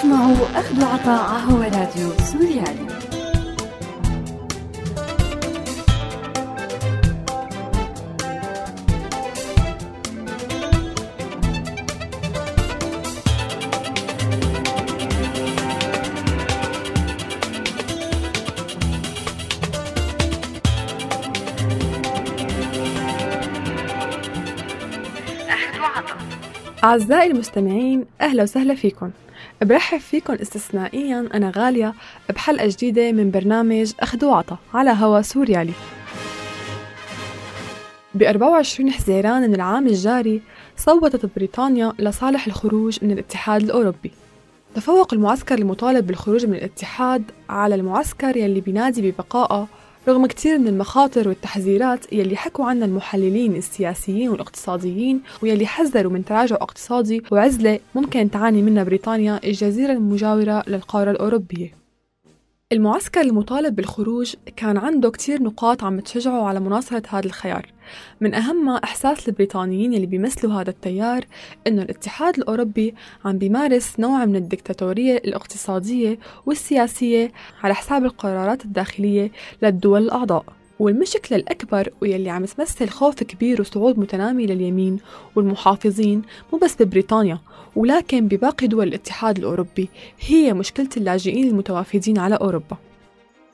تسمعوا أخذ وعطاء هو راديو سوريالي أعزائي المستمعين أهلا وسهلا فيكم. برحب فيكم استثنائيا أنا غالية بحلقة جديدة من برنامج أخذ وعطا على هوا سوريالي. ب 24 حزيران من العام الجاري صوتت بريطانيا لصالح الخروج من الاتحاد الأوروبي. تفوق المعسكر المطالب بالخروج من الاتحاد على المعسكر يلي بينادي ببقائه رغم كتير من المخاطر والتحذيرات يلي حكوا عنها المحللين السياسيين والاقتصاديين ويلي حذروا من تراجع اقتصادي وعزلة ممكن تعاني منها بريطانيا الجزيرة المجاورة للقارة الأوروبية. المعسكر المطالب بالخروج كان عنده كتير نقاط عم تشجعه على مناصرة هذا الخيار. من أهمها إحساس البريطانيين اللي بيمثلوا هذا التيار إنه الاتحاد الأوروبي عم بيمارس نوع من الدكتاتورية الاقتصادية والسياسية على حساب القرارات الداخلية للدول الأعضاء. والمشكلة الأكبر واللي عم تمثل خوف كبير وصعود متنامي لليمين والمحافظين مو بس ببريطانيا ولكن بباقي دول الاتحاد الأوروبي هي مشكلة اللاجئين المتوافدين على أوروبا.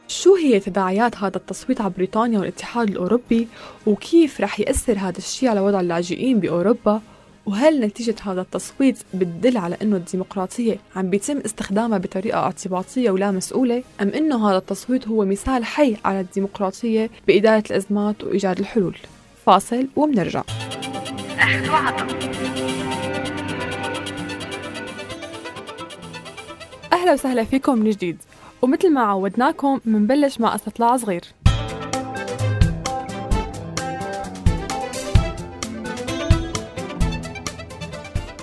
شو هي تداعيات هذا التصويت على بريطانيا والاتحاد الأوروبي؟ وكيف رح يأثر هذا الشيء على وضع اللاجئين بأوروبا؟ وهل نتيجة هذا التصويت بتدل على أنه الديمقراطية عم بيتم استخدامها بطريقة اعتباطية ولا مسؤولة؟ أم أنه هذا التصويت هو مثال حي على الديمقراطية بإدارة الأزمات وإيجاد الحلول؟ فاصل ومنرجع أهلا وسهلا فيكم من جديد ومثل ما عودناكم منبلش مع استطلاع صغير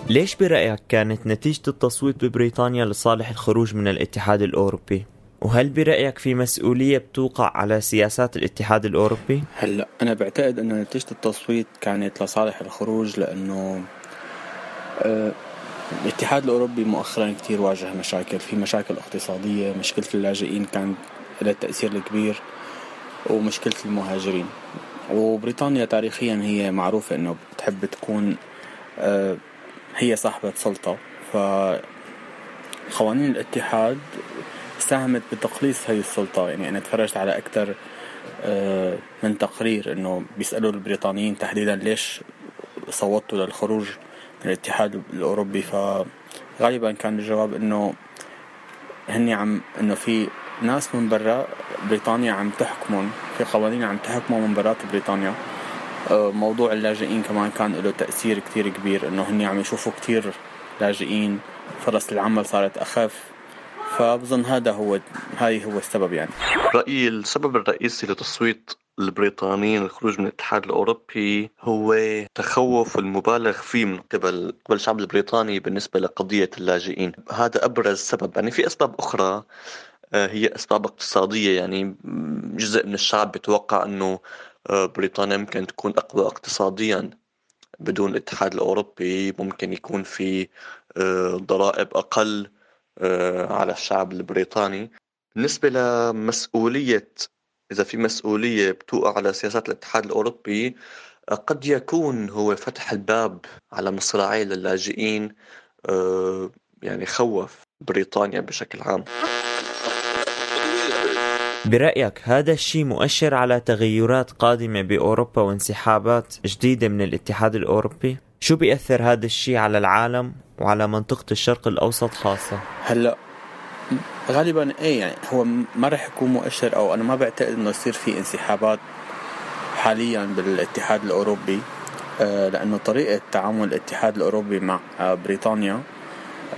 ليش برأيك كانت نتيجة التصويت ببريطانيا لصالح الخروج من الاتحاد الأوروبي؟ وهل برأيك في مسؤولية بتوقع على سياسات الاتحاد الأوروبي؟ هلأ أنا بعتقد أنه نتيجة التصويت كانت لصالح الخروج لأنه آه الاتحاد الأوروبي مؤخرا كتير واجه مشاكل في مشاكل اقتصادية مشكلة اللاجئين كان لها تأثير الكبير ومشكلة المهاجرين. وبريطانيا تاريخيا هي معروفة أنه بتحب تكون آه هي صاحبة سلطة. فقوانين الاتحاد ساهمت بتقليص هذه السلطة. يعني أنا تفرجت على أكثر آه، من تقرير إنه بيسألوا البريطانيين تحديدا ليش صوتوا للخروج الاتحاد الأوروبي فغالبا كان الجواب إنه هني عم إنه في ناس من برا بريطانيا عم تحكمهم في قوانين عم تحكمهم من برات بريطانيا. آه، موضوع اللاجئين كمان كان له تأثير كتير كبير إنه هني عم يشوفوا كتير لاجئين فرص العمل صارت أخف. فبظن هذا هو هاي هو السبب يعني. رأيي السبب الرئيسي لتصويت البريطانيين للخروج من الاتحاد الأوروبي هو تخوف المبالغ فيه من قبل قبل الشعب البريطاني بالنسبة لقضية اللاجئين. هذا أبرز سبب. يعني في أسباب أخرى آه، هي أسباب اقتصادية. يعني جزء من الشعب بيتوقع أنه آه، بريطانيا ممكن تكون أقوى اقتصاديا بدون الاتحاد الأوروبي. ممكن يكون في آه، ضرائب آه، على الشعب البريطاني. بالنسبة لمسؤولية إذا في مسؤولية بتوقع على سياسات الاتحاد الأوروبي قد يكون هو فتح الباب على مصراعي للاجئين يعني خوف بريطانيا بشكل عام برأيك هذا الشيء مؤشر على تغيرات قادمة بأوروبا وانسحابات جديدة من الاتحاد الأوروبي؟ شو بيأثر هذا الشيء على العالم وعلى منطقة الشرق الأوسط خاصة؟ هلأ غالبا إيه يعني هو ما راح يكون مؤشر أو أنا ما بعتقد إنه يصير في انسحابات حاليا بالاتحاد الأوروبي آه، لأنه طريقة تعامل الاتحاد الأوروبي مع آه، بريطانيا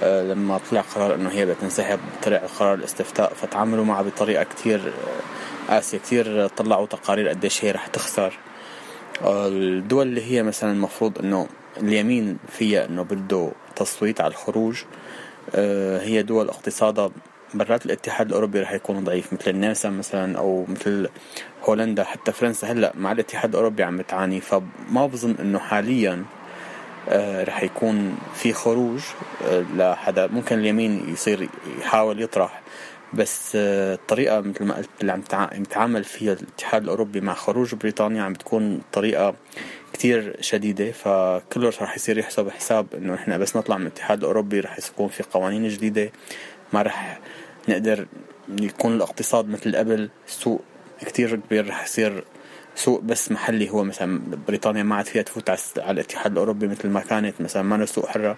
آه، لما طلع قرار إنه هي بتنسحب طلع قرار الاستفتاء فتعاملوا معها بطريقة كتير قاسية كتير طلعوا تقارير قديش هي رح تخسر. الدول اللي هي مثلا المفروض إنه اليمين فيها إنه بده تصويت على الخروج هي دول اقتصادها برات الاتحاد الأوروبي رح يكون ضعيف مثل النمسا مثلا أو مثل هولندا حتى فرنسا هلأ مع الاتحاد الأوروبي عم بتعاني. فما بظن إنه حاليا آه، رح يكون في خروج لحدا. ممكن اليمين يصير يحاول يطرح بس الطريقة مثل ما قلت اللي عم يتعامل فيها الاتحاد الأوروبي مع خروج بريطانيا عم بتكون طريقة كتير شديدة. فكله رح يصير يحسب حساب إنه إحنا بس نطلع من الاتحاد الأوروبي رح يكون في قوانين جديدة. ما رح نقدر يكون الاقتصاد مثل قبل. سوق كتير كبير رح يصير سوق بس محلي. هو مثلا بريطانيا ما عاد فيها تفوت على الاتحاد الأوروبي مثل ما كانت مثلا ما سوق حرة.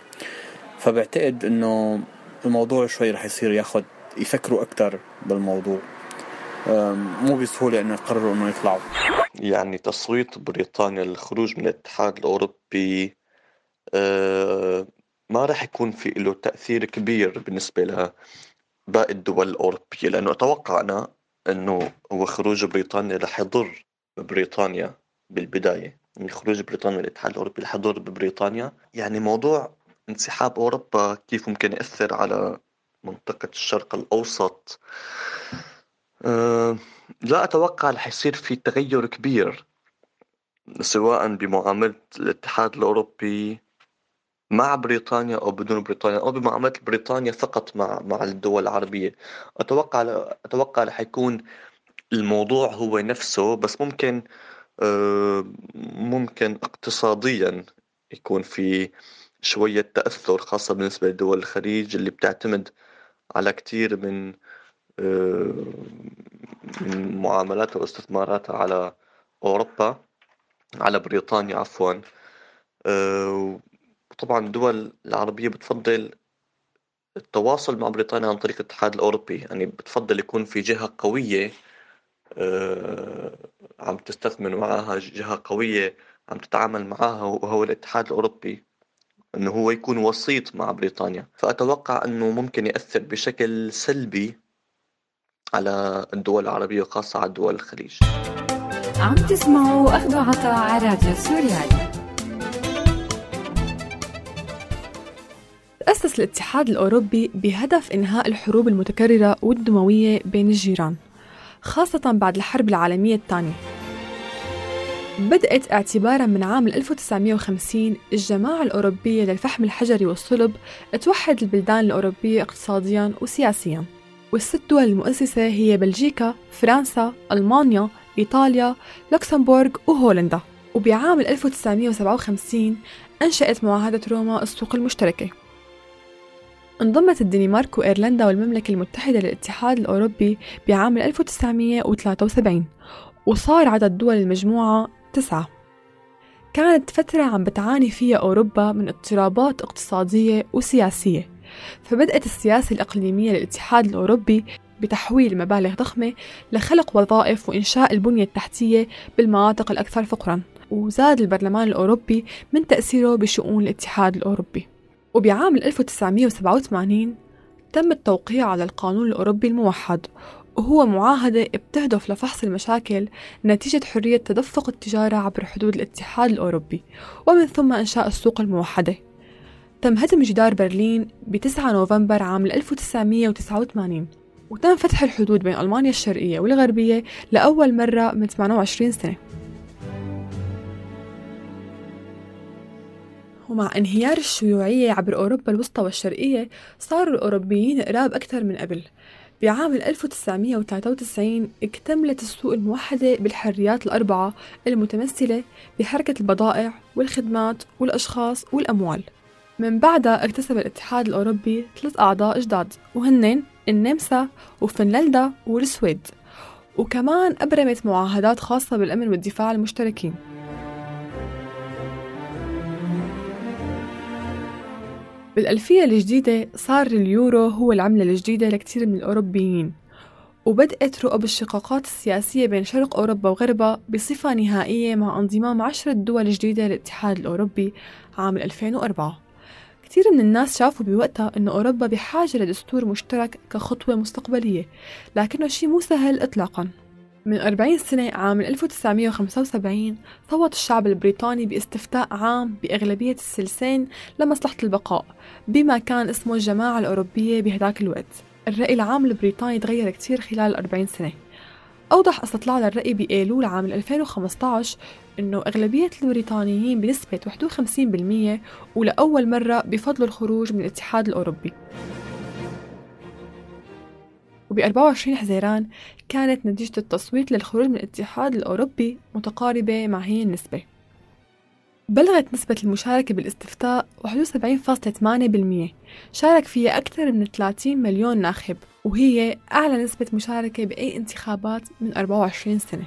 فبعتقد إنه الموضوع شوي رح يصير ياخذ يفكروا أكثر بالموضوع. مو بسهولة إنه يقرروا إنه يطلعوا. يعني تصويت بريطانيا للخروج من الاتحاد الأوروبي أه ما راح يكون في له تأثير كبير بالنسبة لباقي الدول الأوروبية لأنه أتوقع أنا أنه هو خروج بريطانيا رح يضر بريطانيا بالبداية. يعني خروج بريطانيا من الاتحاد الأوروبي رح يضر ببريطانيا. يعني موضوع انسحاب أوروبا كيف ممكن يأثر على منطقة الشرق الأوسط؟ أه لا أتوقع رح يصير في تغير كبير سواء بمعاملة الاتحاد الأوروبي مع بريطانيا أو بدون بريطانيا أو بمعاملة بريطانيا فقط مع مع الدول العربية. أتوقع أتوقع رح يكون الموضوع هو نفسه بس ممكن آه، ممكن اقتصاديا يكون في شوية تأثر خاصة بالنسبة لدول الخليج اللي بتعتمد على كتير من آه، من معاملاتها واستثماراتها على أوروبا على بريطانيا عفوا. وطبعا الدول العربية بتفضل التواصل مع بريطانيا عن طريق الاتحاد الأوروبي. يعني بتفضل يكون في جهة قوية آه، عم تستثمر معها جهة قوية عم تتعامل معها وهو الاتحاد الأوروبي إنه هو يكون وسيط مع بريطانيا. فأتوقع إنه ممكن يأثر بشكل سلبي على الدول العربية وخاصة على دول الخليج. عم تسمعوا أخذ عطاء على راديو سوريالي. تأسس الاتحاد الأوروبي بهدف إنهاء الحروب المتكررة والدموية بين الجيران خاصة بعد الحرب العالمية الثانية. بدأت اعتبارا من عام 1950 الجماعة الأوروبية للفحم الحجري والصلب توحد البلدان الأوروبية اقتصاديا وسياسيا. والست دول المؤسسة هي بلجيكا، فرنسا، ألمانيا، إيطاليا، لوكسمبورغ وهولندا. وبعام 1957 أنشأت معاهدة روما السوق المشتركة. انضمت الدنمارك وإيرلندا والمملكة المتحدة للاتحاد الأوروبي بعام 1973 وصار عدد دول المجموعة تسعة. كانت فترة عم بتعاني فيها أوروبا من اضطرابات اقتصادية وسياسية فبدأت السياسة الإقليمية للاتحاد الأوروبي بتحويل مبالغ ضخمة لخلق وظائف وإنشاء البنية التحتية بالمناطق الأكثر فقرا وزاد البرلمان الأوروبي من تأثيره بشؤون الاتحاد الأوروبي. وبعام 1987 تم التوقيع على القانون الأوروبي الموحد وهو معاهدة بتهدف لفحص المشاكل نتيجة حرية تدفق التجارة عبر حدود الاتحاد الأوروبي ومن ثم إنشاء السوق الموحدة. تم هدم جدار برلين ب 9 نوفمبر عام 1989 وتم فتح الحدود بين ألمانيا الشرقية والغربية لأول مرة من 28 سنة. ومع انهيار الشيوعية عبر أوروبا الوسطى والشرقية صاروا الأوروبيين قراب أكثر من قبل. بعام 1993 اكتملت السوق الموحدة بالحريات الأربعة المتمثلة بحركة البضائع والخدمات والأشخاص والأموال. من بعدها اكتسب الاتحاد الأوروبي ثلاث أعضاء جداد وهن النمسا وفنلندا والسويد. وكمان أبرمت معاهدات خاصة بالأمن والدفاع المشتركين. بالألفية الجديدة صار اليورو هو العملة الجديدة لكثير من الأوروبيين وبدأت رؤب الشقاقات السياسية بين شرق أوروبا وغربها بصفة نهائية مع انضمام عشرة دول جديدة للاتحاد الأوروبي عام 2004 كثير من الناس شافوا بوقتها أن أوروبا بحاجة لدستور مشترك كخطوة مستقبلية لكنه شيء مو سهل إطلاقاً. من 40 سنة عام 1975 صوت الشعب البريطاني باستفتاء عام بأغلبية السلسين لمصلحة البقاء بما كان اسمه الجماعة الأوروبية بهداك الوقت. الرأي العام البريطاني تغير كتير خلال 40 سنة. أوضح استطلاع للرأي بأيلول عام 2015 إنه أغلبية البريطانيين بنسبة 51% ولأول مرة بفضلوا الخروج من الاتحاد الأوروبي. وب 24 حزيران كانت نتيجة التصويت للخروج من الاتحاد الأوروبي متقاربة مع هي النسبة. بلغت نسبة المشاركة بالاستفتاء 71.8% شارك فيها أكثر من 30 مليون ناخب وهي أعلى نسبة مشاركة بأي انتخابات من 24 سنة.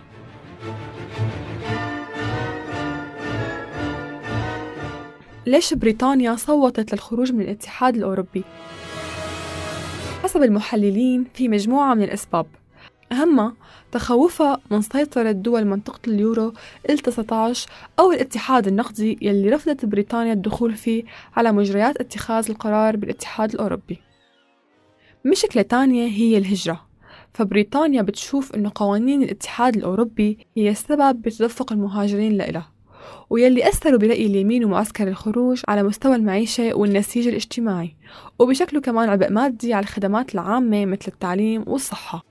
ليش بريطانيا صوتت للخروج من الاتحاد الأوروبي؟ حسب المحللين في مجموعة من الأسباب. أهمها تخوفها من سيطرة دول منطقة اليورو ال 19 أو الاتحاد النقدي يلي رفضت بريطانيا الدخول فيه على مجريات اتخاذ القرار بالاتحاد الأوروبي. مشكلة تانية هي الهجرة. فبريطانيا بتشوف أنه قوانين الاتحاد الأوروبي هي السبب بتدفق المهاجرين لإلها. ويلي أثروا برأي اليمين ومعسكر الخروج على مستوى المعيشة والنسيج الاجتماعي وبشكله كمان عبء مادي على الخدمات العامة مثل التعليم والصحة.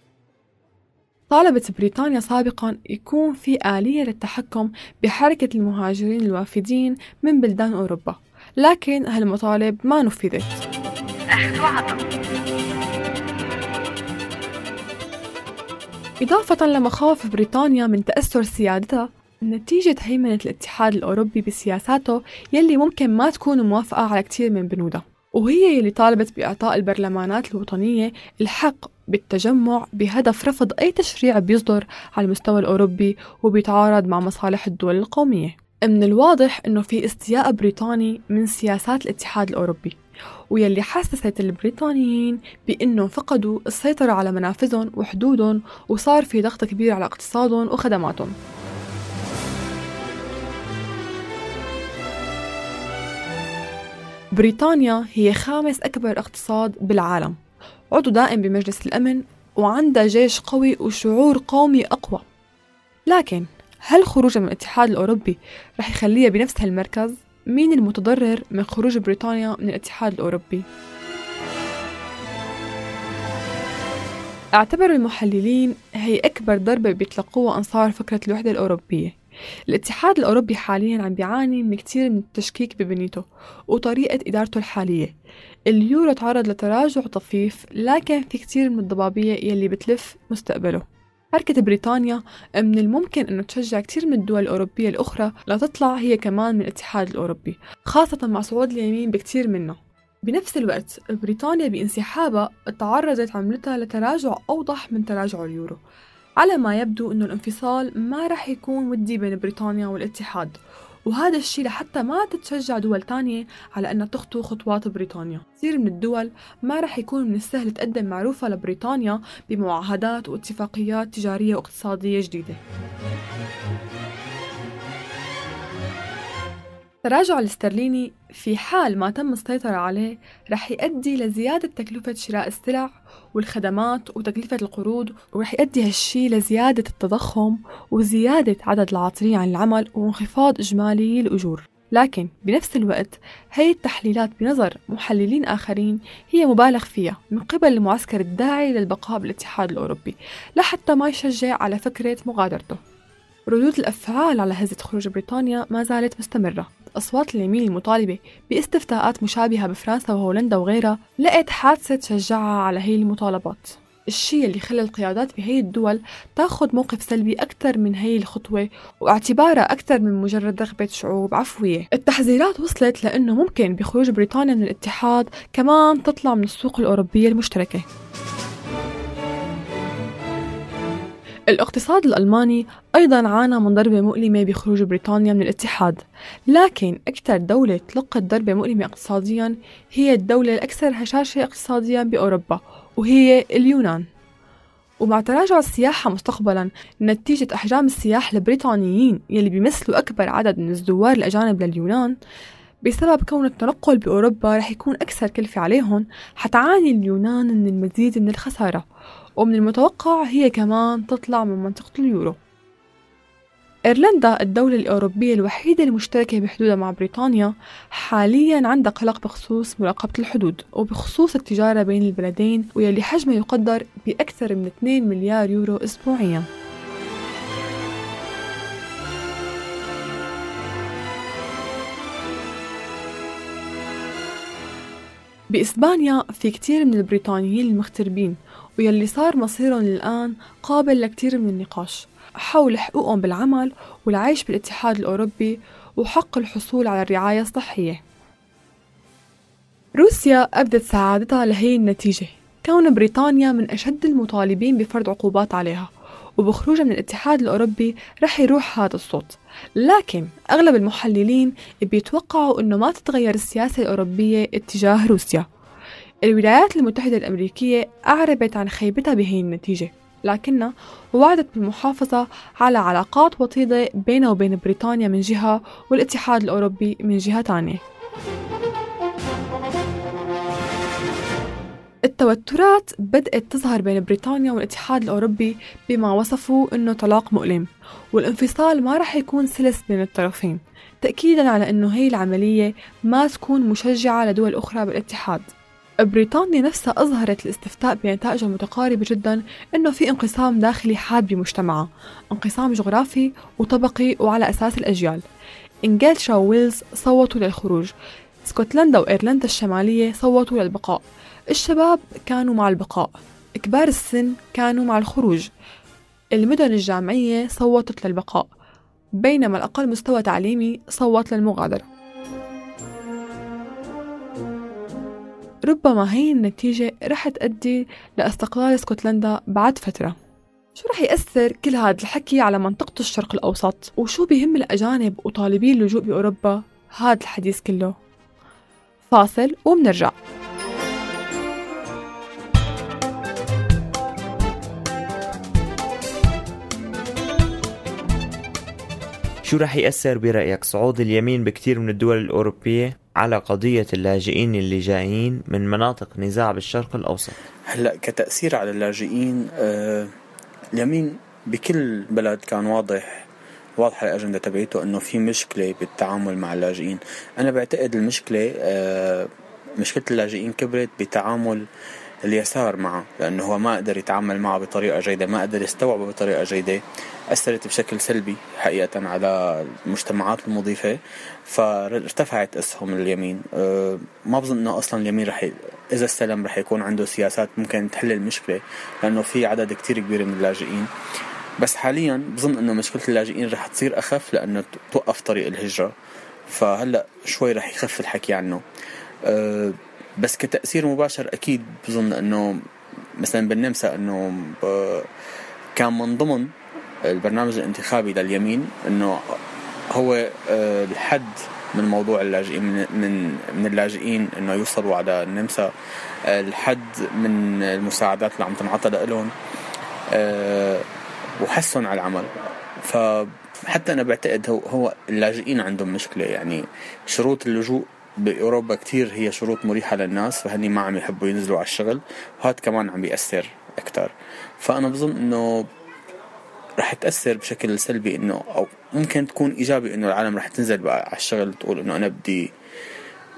طالبت بريطانيا سابقا يكون في آلية للتحكم بحركة المهاجرين الوافدين من بلدان أوروبا لكن هالمطالب ما نفذت. إضافة لمخاوف بريطانيا من تأثر سيادتها نتيجة هيمنة الاتحاد الأوروبي بسياساته يلي ممكن ما تكون موافقة على كتير من بنودها وهي يلي طالبت بإعطاء البرلمانات الوطنية الحق بالتجمع بهدف رفض أي تشريع بيصدر على المستوى الأوروبي وبيتعارض مع مصالح الدول القومية. من الواضح أنه في استياء بريطاني من سياسات الاتحاد الأوروبي ويلي حسست البريطانيين بأنه فقدوا السيطرة على منافذهم وحدودهم وصار في ضغط كبير على اقتصادهم وخدماتهم. بريطانيا هي خامس أكبر اقتصاد بالعالم عضو دائم بمجلس الأمن وعندها جيش قوي وشعور قومي أقوى لكن هل خروجها من الاتحاد الأوروبي رح يخليها بنفس هالمركز؟ مين المتضرر من خروج بريطانيا من الاتحاد الأوروبي؟ أعتبر المحللين هي أكبر ضربة بيتلقوها أنصار فكرة الوحدة الأوروبية الاتحاد الأوروبي حاليا عم بيعاني من كتير من التشكيك ببنيته وطريقة إدارته الحالية. اليورو تعرض لتراجع طفيف لكن في كتير من الضبابية يلي بتلف مستقبله. حركة بريطانيا من الممكن أنه تشجع كتير من الدول الأوروبية الأخرى لتطلع هي كمان من الاتحاد الأوروبي خاصة مع صعود اليمين بكتير منه. بنفس الوقت بريطانيا بانسحابها تعرضت عملتها لتراجع أوضح من تراجع اليورو. على ما يبدو أنه الانفصال ما رح يكون ودي بين بريطانيا والاتحاد وهذا الشيء لحتى ما تتشجع دول تانية على أنها تخطو خطوات بريطانيا. كثير من الدول ما رح يكون من السهل تقدم معروفة لبريطانيا بمعاهدات واتفاقيات تجارية واقتصادية جديدة. التراجع الاسترليني في حال ما تم السيطرة عليه رح يؤدي لزيادة تكلفة شراء السلع والخدمات وتكلفة القروض ورح يؤدي هالشي لزيادة التضخم وزيادة عدد العاطلين عن العمل وانخفاض إجمالي الأجور. لكن بنفس الوقت هي التحليلات بنظر محللين آخرين هي مبالغ فيها من قبل المعسكر الداعي للبقاء بالاتحاد الأوروبي لحتى ما يشجع على فكرة مغادرته. ردود الأفعال على هزة خروج بريطانيا ما زالت مستمرة. أصوات اليمين المطالبة باستفتاءات مشابهة بفرنسا وهولندا وغيرها لقت حادثة تشجعها على هي المطالبات. الشيء اللي خلى القيادات بهي الدول تاخذ موقف سلبي أكثر من هي الخطوة واعتبارها أكثر من مجرد رغبة شعوب عفوية. التحذيرات وصلت لأنه ممكن بخروج بريطانيا من الاتحاد كمان تطلع من السوق الأوروبية المشتركة. الاقتصاد الألماني أيضا عانى من ضربة مؤلمة بخروج بريطانيا من الاتحاد لكن أكثر دولة تلقت ضربة مؤلمة اقتصاديا هي الدولة الأكثر هشاشة اقتصاديا بأوروبا وهي اليونان. ومع تراجع السياحة مستقبلا نتيجة أحجام السياح البريطانيين يلي بيمثلوا أكبر عدد من الزوار الأجانب لليونان بسبب كون التنقل بأوروبا رح يكون أكثر كلفة عليهم حتعاني اليونان من المزيد من الخسارة. ومن المتوقع هي كمان تطلع من منطقة اليورو. إيرلندا الدولة الأوروبية الوحيدة المشتركة بحدودها مع بريطانيا حاليا عندها قلق بخصوص مراقبة الحدود وبخصوص التجارة بين البلدين واللي حجمها يقدر بأكثر من 2 مليار يورو أسبوعيا. بإسبانيا في كتير من البريطانيين المغتربين ويلي صار مصيرهم الآن قابل لكتير من النقاش حول حقوقهم بالعمل والعيش بالاتحاد الأوروبي وحق الحصول على الرعاية الصحية. روسيا أبدت سعادتها لهي النتيجة كون بريطانيا من أشد المطالبين بفرض عقوبات عليها وبخروجها من الاتحاد الأوروبي رح يروح هذا الصوت. لكن أغلب المحللين بيتوقعوا أنه ما تتغير السياسة الأوروبية اتجاه روسيا. الولايات المتحدة الأمريكية أعربت عن خيبتها بهي النتيجة لكنها وعدت بالمحافظة على علاقات وطيدة بينها وبين بريطانيا من جهة والاتحاد الأوروبي من جهة تانية. التوترات بدأت تظهر بين بريطانيا والاتحاد الأوروبي بما وصفوا أنه طلاق مؤلم والانفصال ما رح يكون سلس بين الطرفين تأكيدا على أنه هي العملية ما تكون مشجعة لدول أخرى بالاتحاد. بريطانيا نفسها أظهرت الاستفتاء بنتائج متقاربة جدا أنه في انقسام داخلي حاد بمجتمعها انقسام جغرافي وطبقي وعلى أساس الأجيال. إنجلترا وويلز صوتوا للخروج اسكتلندا وإيرلندا الشمالية صوتوا للبقاء. الشباب كانوا مع البقاء كبار السن كانوا مع الخروج. المدن الجامعية صوتت للبقاء بينما الأقل مستوى تعليمي صوت للمغادرة. ربما هي النتيجة رح تؤدي لاستقلال اسكتلندا بعد فترة. شو رح يأثر كل هذا الحكي على منطقة الشرق الأوسط؟ وشو بيهم الأجانب وطالبي اللجوء بأوروبا هذا الحديث كله؟ فاصل ومنرجع شو رح يأثر برأيك صعود اليمين بكثير من الدول الأوروبية على قضية اللاجئين اللي جايين من مناطق نزاع بالشرق الأوسط؟ هلأ كتأثير على اللاجئين آه اليمين بكل بلد كان واضح واضحة الأجندة تبعيته أنه في مشكلة بالتعامل مع اللاجئين. أنا بعتقد المشكلة آه مشكلة اللاجئين كبرت بتعامل اليسار معه لأنه هو ما قدر يتعامل معه بطريقة جيدة ما قدر يستوعبه بطريقة جيدة أثرت بشكل سلبي حقيقة على المجتمعات المضيفة فارتفعت أسهم اليمين. أه، ما بظن أنه أصلا اليمين رح ي... إذا استلم رح يكون عنده سياسات ممكن تحل المشكلة لأنه في عدد كتير كبير من اللاجئين. بس حاليا بظن أنه مشكلة اللاجئين رح تصير أخف لأنه توقف طريق الهجرة. فهلأ شوي رح يخف الحكي عنه. أه بس كتأثير مباشر أكيد بظن أنه مثلا بالنمسا أنه كان من ضمن البرنامج الانتخابي لليمين أنه هو آه، الحد من موضوع اللاجئين من من من اللاجئين إنه يوصلوا على النمسا آه، الحد من المساعدات اللي عم تنعطى لهم آه، وحسن على العمل. فحتى أنا بعتقد هو اللاجئين عندهم مشكلة يعني شروط اللجوء بأوروبا كتير هي شروط مريحة للناس فهني ما عم يحبوا ينزلوا على الشغل. وهذا كمان عم بيأثر أكثر فأنا بظن إنه رح تأثر بشكل سلبي إنه أو ممكن تكون إيجابي إنه العالم رح تنزل بقى على الشغل تقول إنه أنا بدي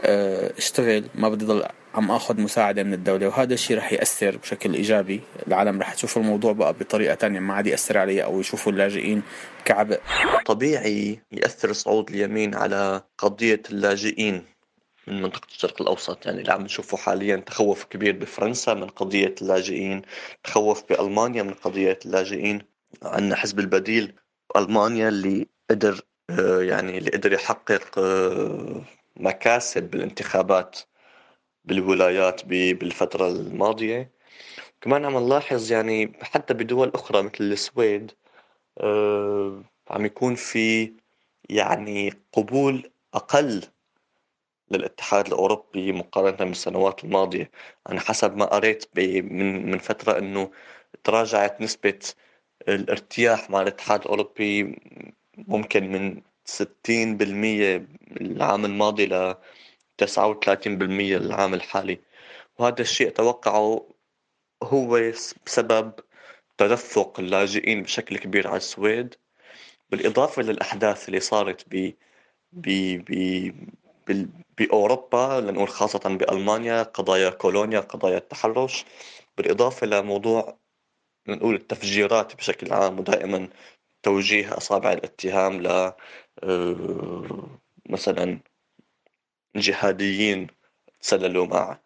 آه، أشتغل ما بدي ضل عم آخذ مساعدة من الدولة. وهذا الشيء رح يأثر بشكل إيجابي. العالم رح تشوف الموضوع بقى بطريقة تانية ما عاد يأثر عليه أو يشوفوا اللاجئين كعبء. طبيعي يأثر صعود اليمين على قضية اللاجئين. من منطقة الشرق الأوسط. يعني اللي عم نشوفه حاليا تخوف كبير بفرنسا من قضية اللاجئين تخوف بألمانيا من قضية اللاجئين. عندنا حزب البديل ألمانيا اللي قدر آه، يعني اللي قدر يحقق آه، مكاسب بالانتخابات بالولايات بالفترة الماضية. كمان عم نلاحظ يعني حتى بدول أخرى مثل السويد آه، عم يكون في يعني قبول أقل للاتحاد الأوروبي مقارنة بالسنوات الماضية. أنا حسب ما قريت من من فترة إنه تراجعت نسبة الارتياح مع الاتحاد الأوروبي ممكن من 60% العام الماضي ل 39% العام الحالي. وهذا الشيء أتوقعه هو بسبب تدفق اللاجئين بشكل كبير على السويد. بالإضافة للأحداث اللي صارت ب ب ب بأوروبا لنقول خاصة بألمانيا قضايا كولونيا قضايا التحرش بالإضافة لموضوع نقول التفجيرات بشكل عام ودائما توجيه أصابع الاتهام ل آه، مثلا جهاديين تسللوا مع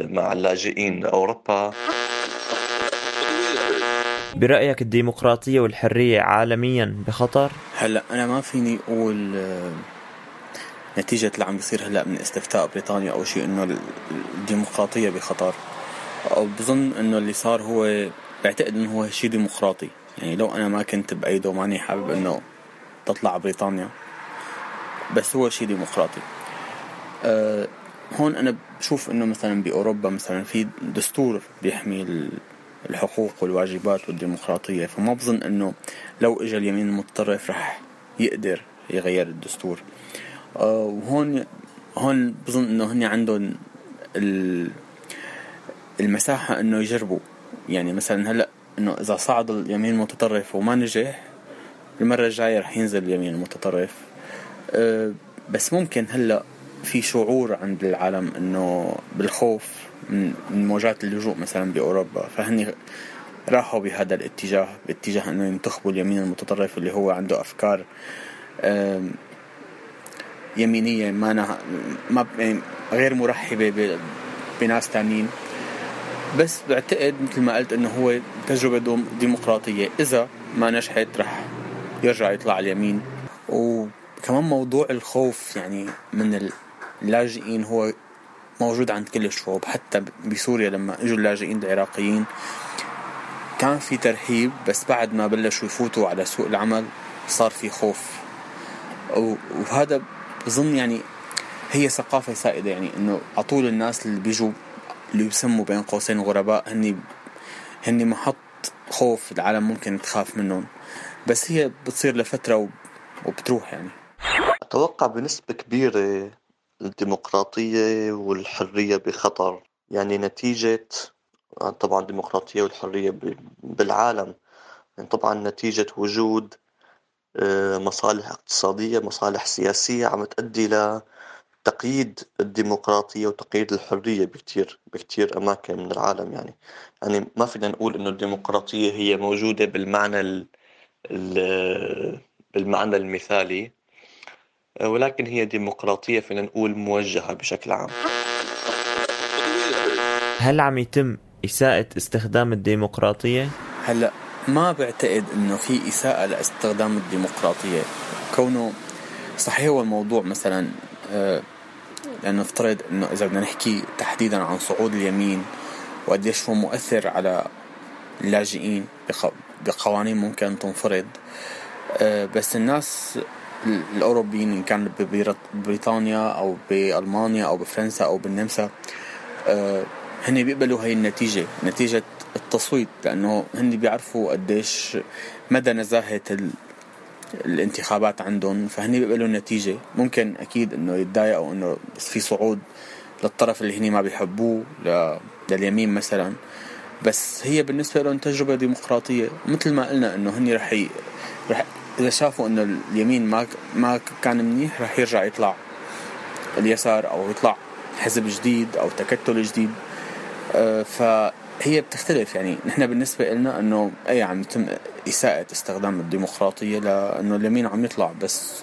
مع اللاجئين لأوروبا برأيك الديمقراطية والحرية عالميا بخطر؟ هلأ أنا ما فيني أقول آه، نتيجة اللي عم بيصير هلأ من استفتاء بريطانيا أو شيء إنه الديمقراطية بخطر. أو بظن إنه اللي صار هو بعتقد إنه هو شيء ديمقراطي. يعني لو أنا ما كنت بأيده ماني حابب إنه تطلع بريطانيا بس هو شيء ديمقراطي. أه هون أنا بشوف إنه مثلا بأوروبا مثلا في دستور بيحمي الحقوق والواجبات والديمقراطية. فما بظن إنه لو إجا اليمين المتطرف رح يقدر يغير الدستور. وهون هون بظن إنه هن عندهم المساحة إنه يجربوا. يعني مثلا هلأ إنه إذا صعد اليمين المتطرف وما نجح المرة الجاية رح ينزل اليمين المتطرف أه بس ممكن هلأ في شعور عند العالم إنه بالخوف من موجات اللجوء مثلا بأوروبا. فهني راحوا بهذا الاتجاه باتجاه إنه ينتخبوا اليمين المتطرف اللي هو عنده أفكار يمينية ما ما يعني غير مرحبة بناس تانيين. بس بعتقد مثل ما قلت إنه هو تجربة ديمقراطية. إذا ما نجحت رح يرجع يطلع اليمين. وكمان موضوع الخوف يعني من اللاجئين هو موجود عند كل الشعوب. حتى بسوريا لما إجوا اللاجئين العراقيين كان في ترحيب بس بعد ما بلشوا يفوتوا على سوق العمل صار في خوف. وهذا بظن يعني هي ثقافة سائدة يعني إنه على طول الناس اللي بيجوا اللي يسموا بين قوسين غرباء هني هني محط خوف العالم ممكن تخاف منهم. بس هي بتصير لفترة وبتروح يعني. أتوقع بنسبة كبيرة الديمقراطية والحرية بخطر. يعني نتيجة طبعا الديمقراطية والحرية بالعالم. يعني طبعا نتيجة وجود مصالح اقتصادية مصالح سياسية عم تؤدي لتقييد الديمقراطية وتقييد الحرية بكتير بكتير أماكن من العالم يعني. يعني ما فينا نقول إنه الديمقراطية هي موجودة بالمعنى ال بالمعنى المثالي ولكن هي ديمقراطية فينا نقول موجهة بشكل عام. هل عم يتم إساءة استخدام الديمقراطية؟ هلأ. ما بعتقد إنه في إساءة لاستخدام الديمقراطية. كونه صحيح هو الموضوع مثلا آه، لأنه نفترض إنه إذا بدنا نحكي تحديدا عن صعود اليمين وقديش هو مؤثر على اللاجئين بقوانين ممكن تنفرض. آه، بس الناس الأوروبيين إن كان ببريطانيا أو بألمانيا أو بفرنسا أو بالنمسا آه، هن بيقبلوا هاي النتيجة. نتيجة التصويت لأنه هن بيعرفوا قديش مدى نزاهة الانتخابات عندهم فهن بيقبلوا النتيجة. ممكن أكيد إنه يتضايقوا بس في صعود للطرف اللي هني ما بيحبوه لليمين مثلا. بس هي بالنسبة لهم تجربة ديمقراطية. مثل ما قلنا إنه هن رح ي... رح إذا شافوا إنه اليمين ما ما كان منيح رح يرجع يطلع اليسار أو يطلع حزب جديد أو تكتل جديد. آه، فهي بتختلف. يعني نحن بالنسبة لنا إنه أي عم يتم إساءة استخدام الديمقراطية لأنه اليمين عم يطلع بس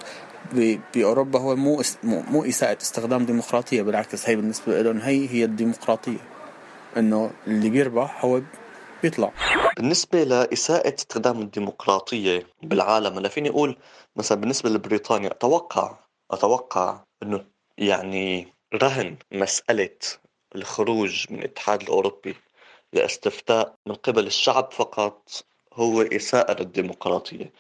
بأوروبا هو مو مو إساءة استخدام ديمقراطية بالعكس هي بالنسبة لهم هي هي الديمقراطية. إنه اللي بيربح هو بيطلع. بالنسبة لإساءة استخدام الديمقراطية بالعالم أنا فيني أقول مثلا بالنسبة لبريطانيا أتوقع أتوقع إنه يعني رهن مسألة الخروج من الاتحاد الأوروبي. لاستفتاء من قبل الشعب فقط هو إساءة للديمقراطية.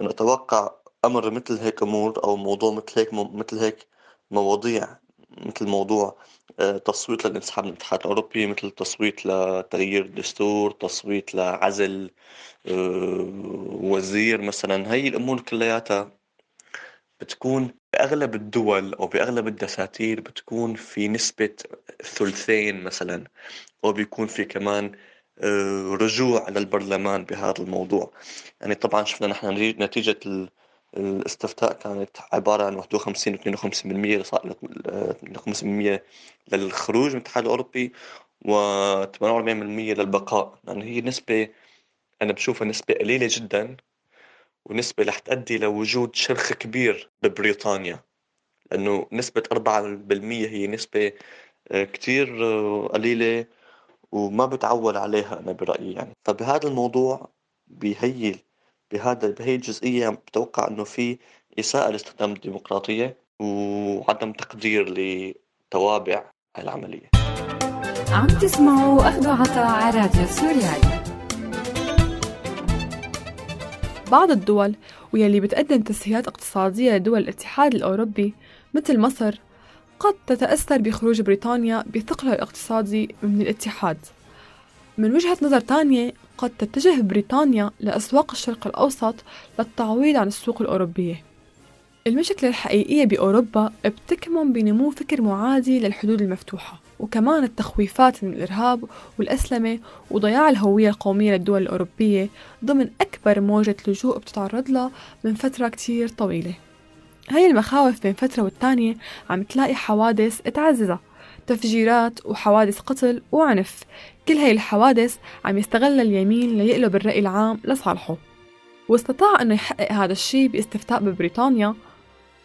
أنا أتوقع أمر مثل هيك أمور أو موضوع مثل هيك مثل هيك مواضيع مثل موضوع آه، تصويت للانسحاب من الاتحاد الأوروبي مثل تصويت لتغيير الدستور تصويت لعزل آه، وزير مثلا هي الأمور كلياتها بتكون بأغلب الدول أو بأغلب الدساتير بتكون في نسبة ثلثين مثلا أو بيكون في كمان آه، رجوع للبرلمان بهذا الموضوع. يعني طبعا شفنا نحن نتيجة الاستفتاء كانت عبارة عن 51 و 52% صار 52% للخروج من الاتحاد الأوروبي و 48% للبقاء. لأن هي نسبة أنا بشوفها نسبة قليلة جدا. ونسبة رح تؤدي لوجود شرخ كبير ببريطانيا لأنه نسبة 4% هي نسبة كتير قليلة وما بتعول عليها أنا برأيي يعني. فبهذا الموضوع بهي بهذا بهي الجزئية بتوقع إنه في إساءة لاستخدام الديمقراطية وعدم تقدير لتوابع العملية. عم تسمعوا أخذ عطاء على راديو سوريالي. بعض الدول واللي بتقدم تسهيلات اقتصادية لدول الاتحاد الأوروبي مثل مصر قد تتأثر بخروج بريطانيا بثقلها الاقتصادي من الاتحاد. من وجهة نظر تانية قد تتجه بريطانيا لأسواق الشرق الأوسط للتعويض عن السوق الأوروبية. المشكلة الحقيقية بأوروبا بتكمن بنمو فكر معادي للحدود المفتوحة. وكمان التخويفات من الإرهاب والأسلمة وضياع الهوية القومية للدول الأوروبية ضمن أكبر موجة لجوء بتتعرض لها من فترة كتير طويلة. هاي المخاوف بين فترة والتانية عم تلاقي حوادث تعززها تفجيرات وحوادث قتل وعنف. كل هاي الحوادث عم يستغلها اليمين ليقلب الرأي العام لصالحه. واستطاع أنه يحقق هذا الشيء باستفتاء ببريطانيا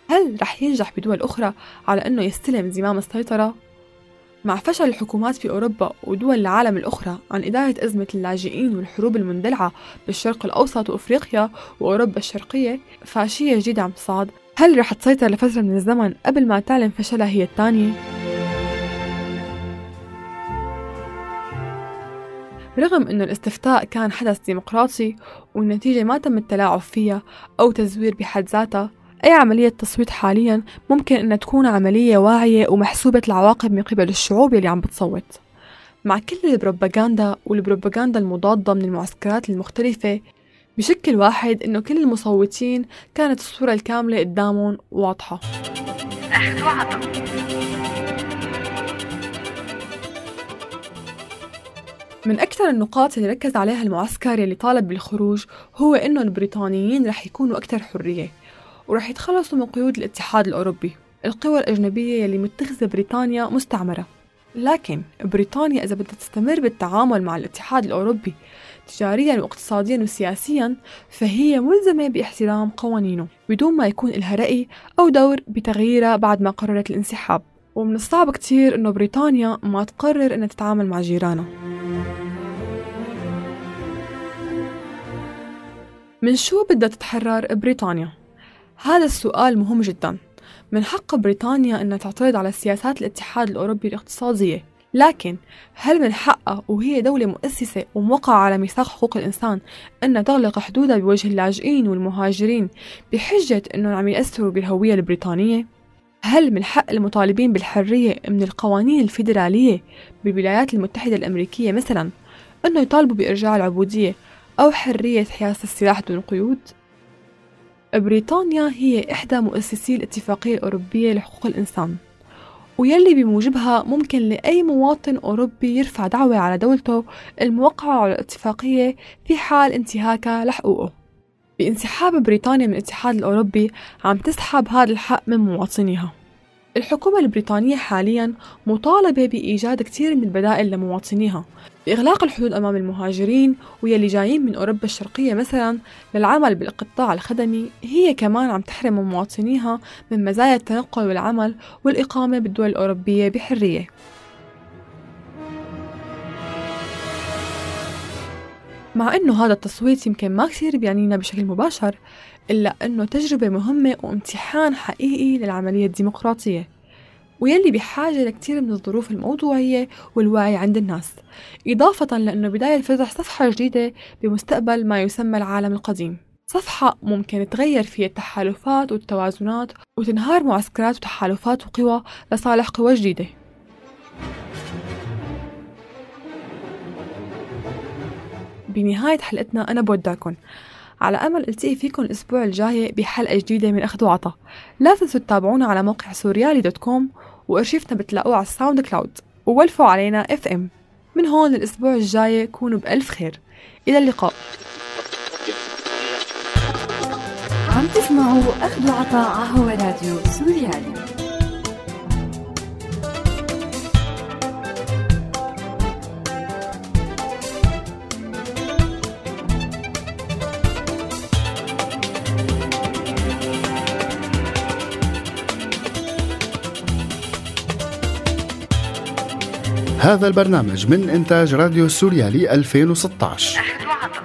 هل رح ينجح بدول أخرى على أنه يستلم زمام السيطرة؟ مع فشل الحكومات في أوروبا ودول العالم الأخرى عن إدارة أزمة اللاجئين والحروب المندلعة بالشرق الأوسط وأفريقيا وأوروبا الشرقية فاشية جديدة عم تصعد هل رح تسيطر لفترة من الزمن قبل ما تعلن فشلها هي الثانية؟ رغم أنه الاستفتاء كان حدث ديمقراطي والنتيجة ما تم التلاعب فيها أو تزوير بحد ذاتها أي عملية تصويت حاليا ممكن أنها تكون عملية واعية ومحسوبة العواقب من قبل الشعوب اللي عم بتصوت. مع كل البروباغندا والبروباغندا المضادة من المعسكرات المختلفة بشكل واحد إنه كل المصوتين كانت الصورة الكاملة قدامهم واضحة. من أكثر النقاط اللي ركز عليها المعسكر اللي طالب بالخروج هو إنه البريطانيين رح يكونوا أكثر حرية. ورح يتخلصوا من قيود الاتحاد الأوروبي. القوى الأجنبية يلي متخذة بريطانيا مستعمرة. لكن بريطانيا إذا بدها تستمر بالتعامل مع الاتحاد الأوروبي تجاريا واقتصاديا وسياسيا فهي ملزمة باحترام قوانينه بدون ما يكون لها رأي أو دور بتغييرها بعد ما قررت الانسحاب. ومن الصعب كتير إنه بريطانيا ما تقرر إنها تتعامل مع جيرانها. من شو بدها تتحرر بريطانيا؟ هذا السؤال مهم جدا من حق بريطانيا أنها تعترض على سياسات الاتحاد الأوروبي الاقتصادية لكن هل من حقها وهي دولة مؤسسة وموقعة على ميثاق حقوق الإنسان أنها تغلق حدودها بوجه اللاجئين والمهاجرين بحجة أنهم عم يأثروا بالهوية البريطانية؟ هل من حق المطالبين بالحرية من القوانين الفيدرالية بالولايات المتحدة الأمريكية مثلا أنه يطالبوا بإرجاع العبودية أو حرية حياز السلاح دون قيود؟ بريطانيا هي إحدى مؤسسي الاتفاقية الأوروبية لحقوق الإنسان ويلي بموجبها ممكن لأي مواطن أوروبي يرفع دعوة على دولته الموقعة على الاتفاقية في حال انتهاكها لحقوقه. بانسحاب بريطانيا من الاتحاد الأوروبي عم تسحب هذا الحق من مواطنيها. الحكومة البريطانية حاليا مطالبة بإيجاد كثير من البدائل لمواطنيها. بإغلاق الحدود أمام المهاجرين ويلي جايين من أوروبا الشرقية مثلا للعمل بالقطاع الخدمي هي كمان عم تحرم مواطنيها من مزايا التنقل والعمل والإقامة بالدول الأوروبية بحرية. مع أنه هذا التصويت يمكن ما كثير بيعنينا بشكل مباشر إلا أنه تجربة مهمة وامتحان حقيقي للعملية الديمقراطية ويلي بحاجة لكتير من الظروف الموضوعية والوعي عند الناس إضافة لأنه بداية فتح صفحة جديدة بمستقبل ما يسمى العالم القديم. صفحة ممكن تغير فيها التحالفات والتوازنات وتنهار معسكرات وتحالفات وقوى لصالح قوى جديدة. بنهاية حلقتنا أنا بودعكم على أمل التقي فيكم الأسبوع الجاي بحلقة جديدة من أخذ وعطا. لا تنسوا تتابعونا على موقع سوريالي dot com وأرشيفنا بتلاقوه على ال SoundCloud وولفوا علينا FM. من هون للأسبوع الجاي كونوا بألف خير. إلى اللقاء. عم تسمعوا أخذ وعطاء هون راديو سوريالي. هذا البرنامج من إنتاج راديو سوريالي 2016 أخذ وعطا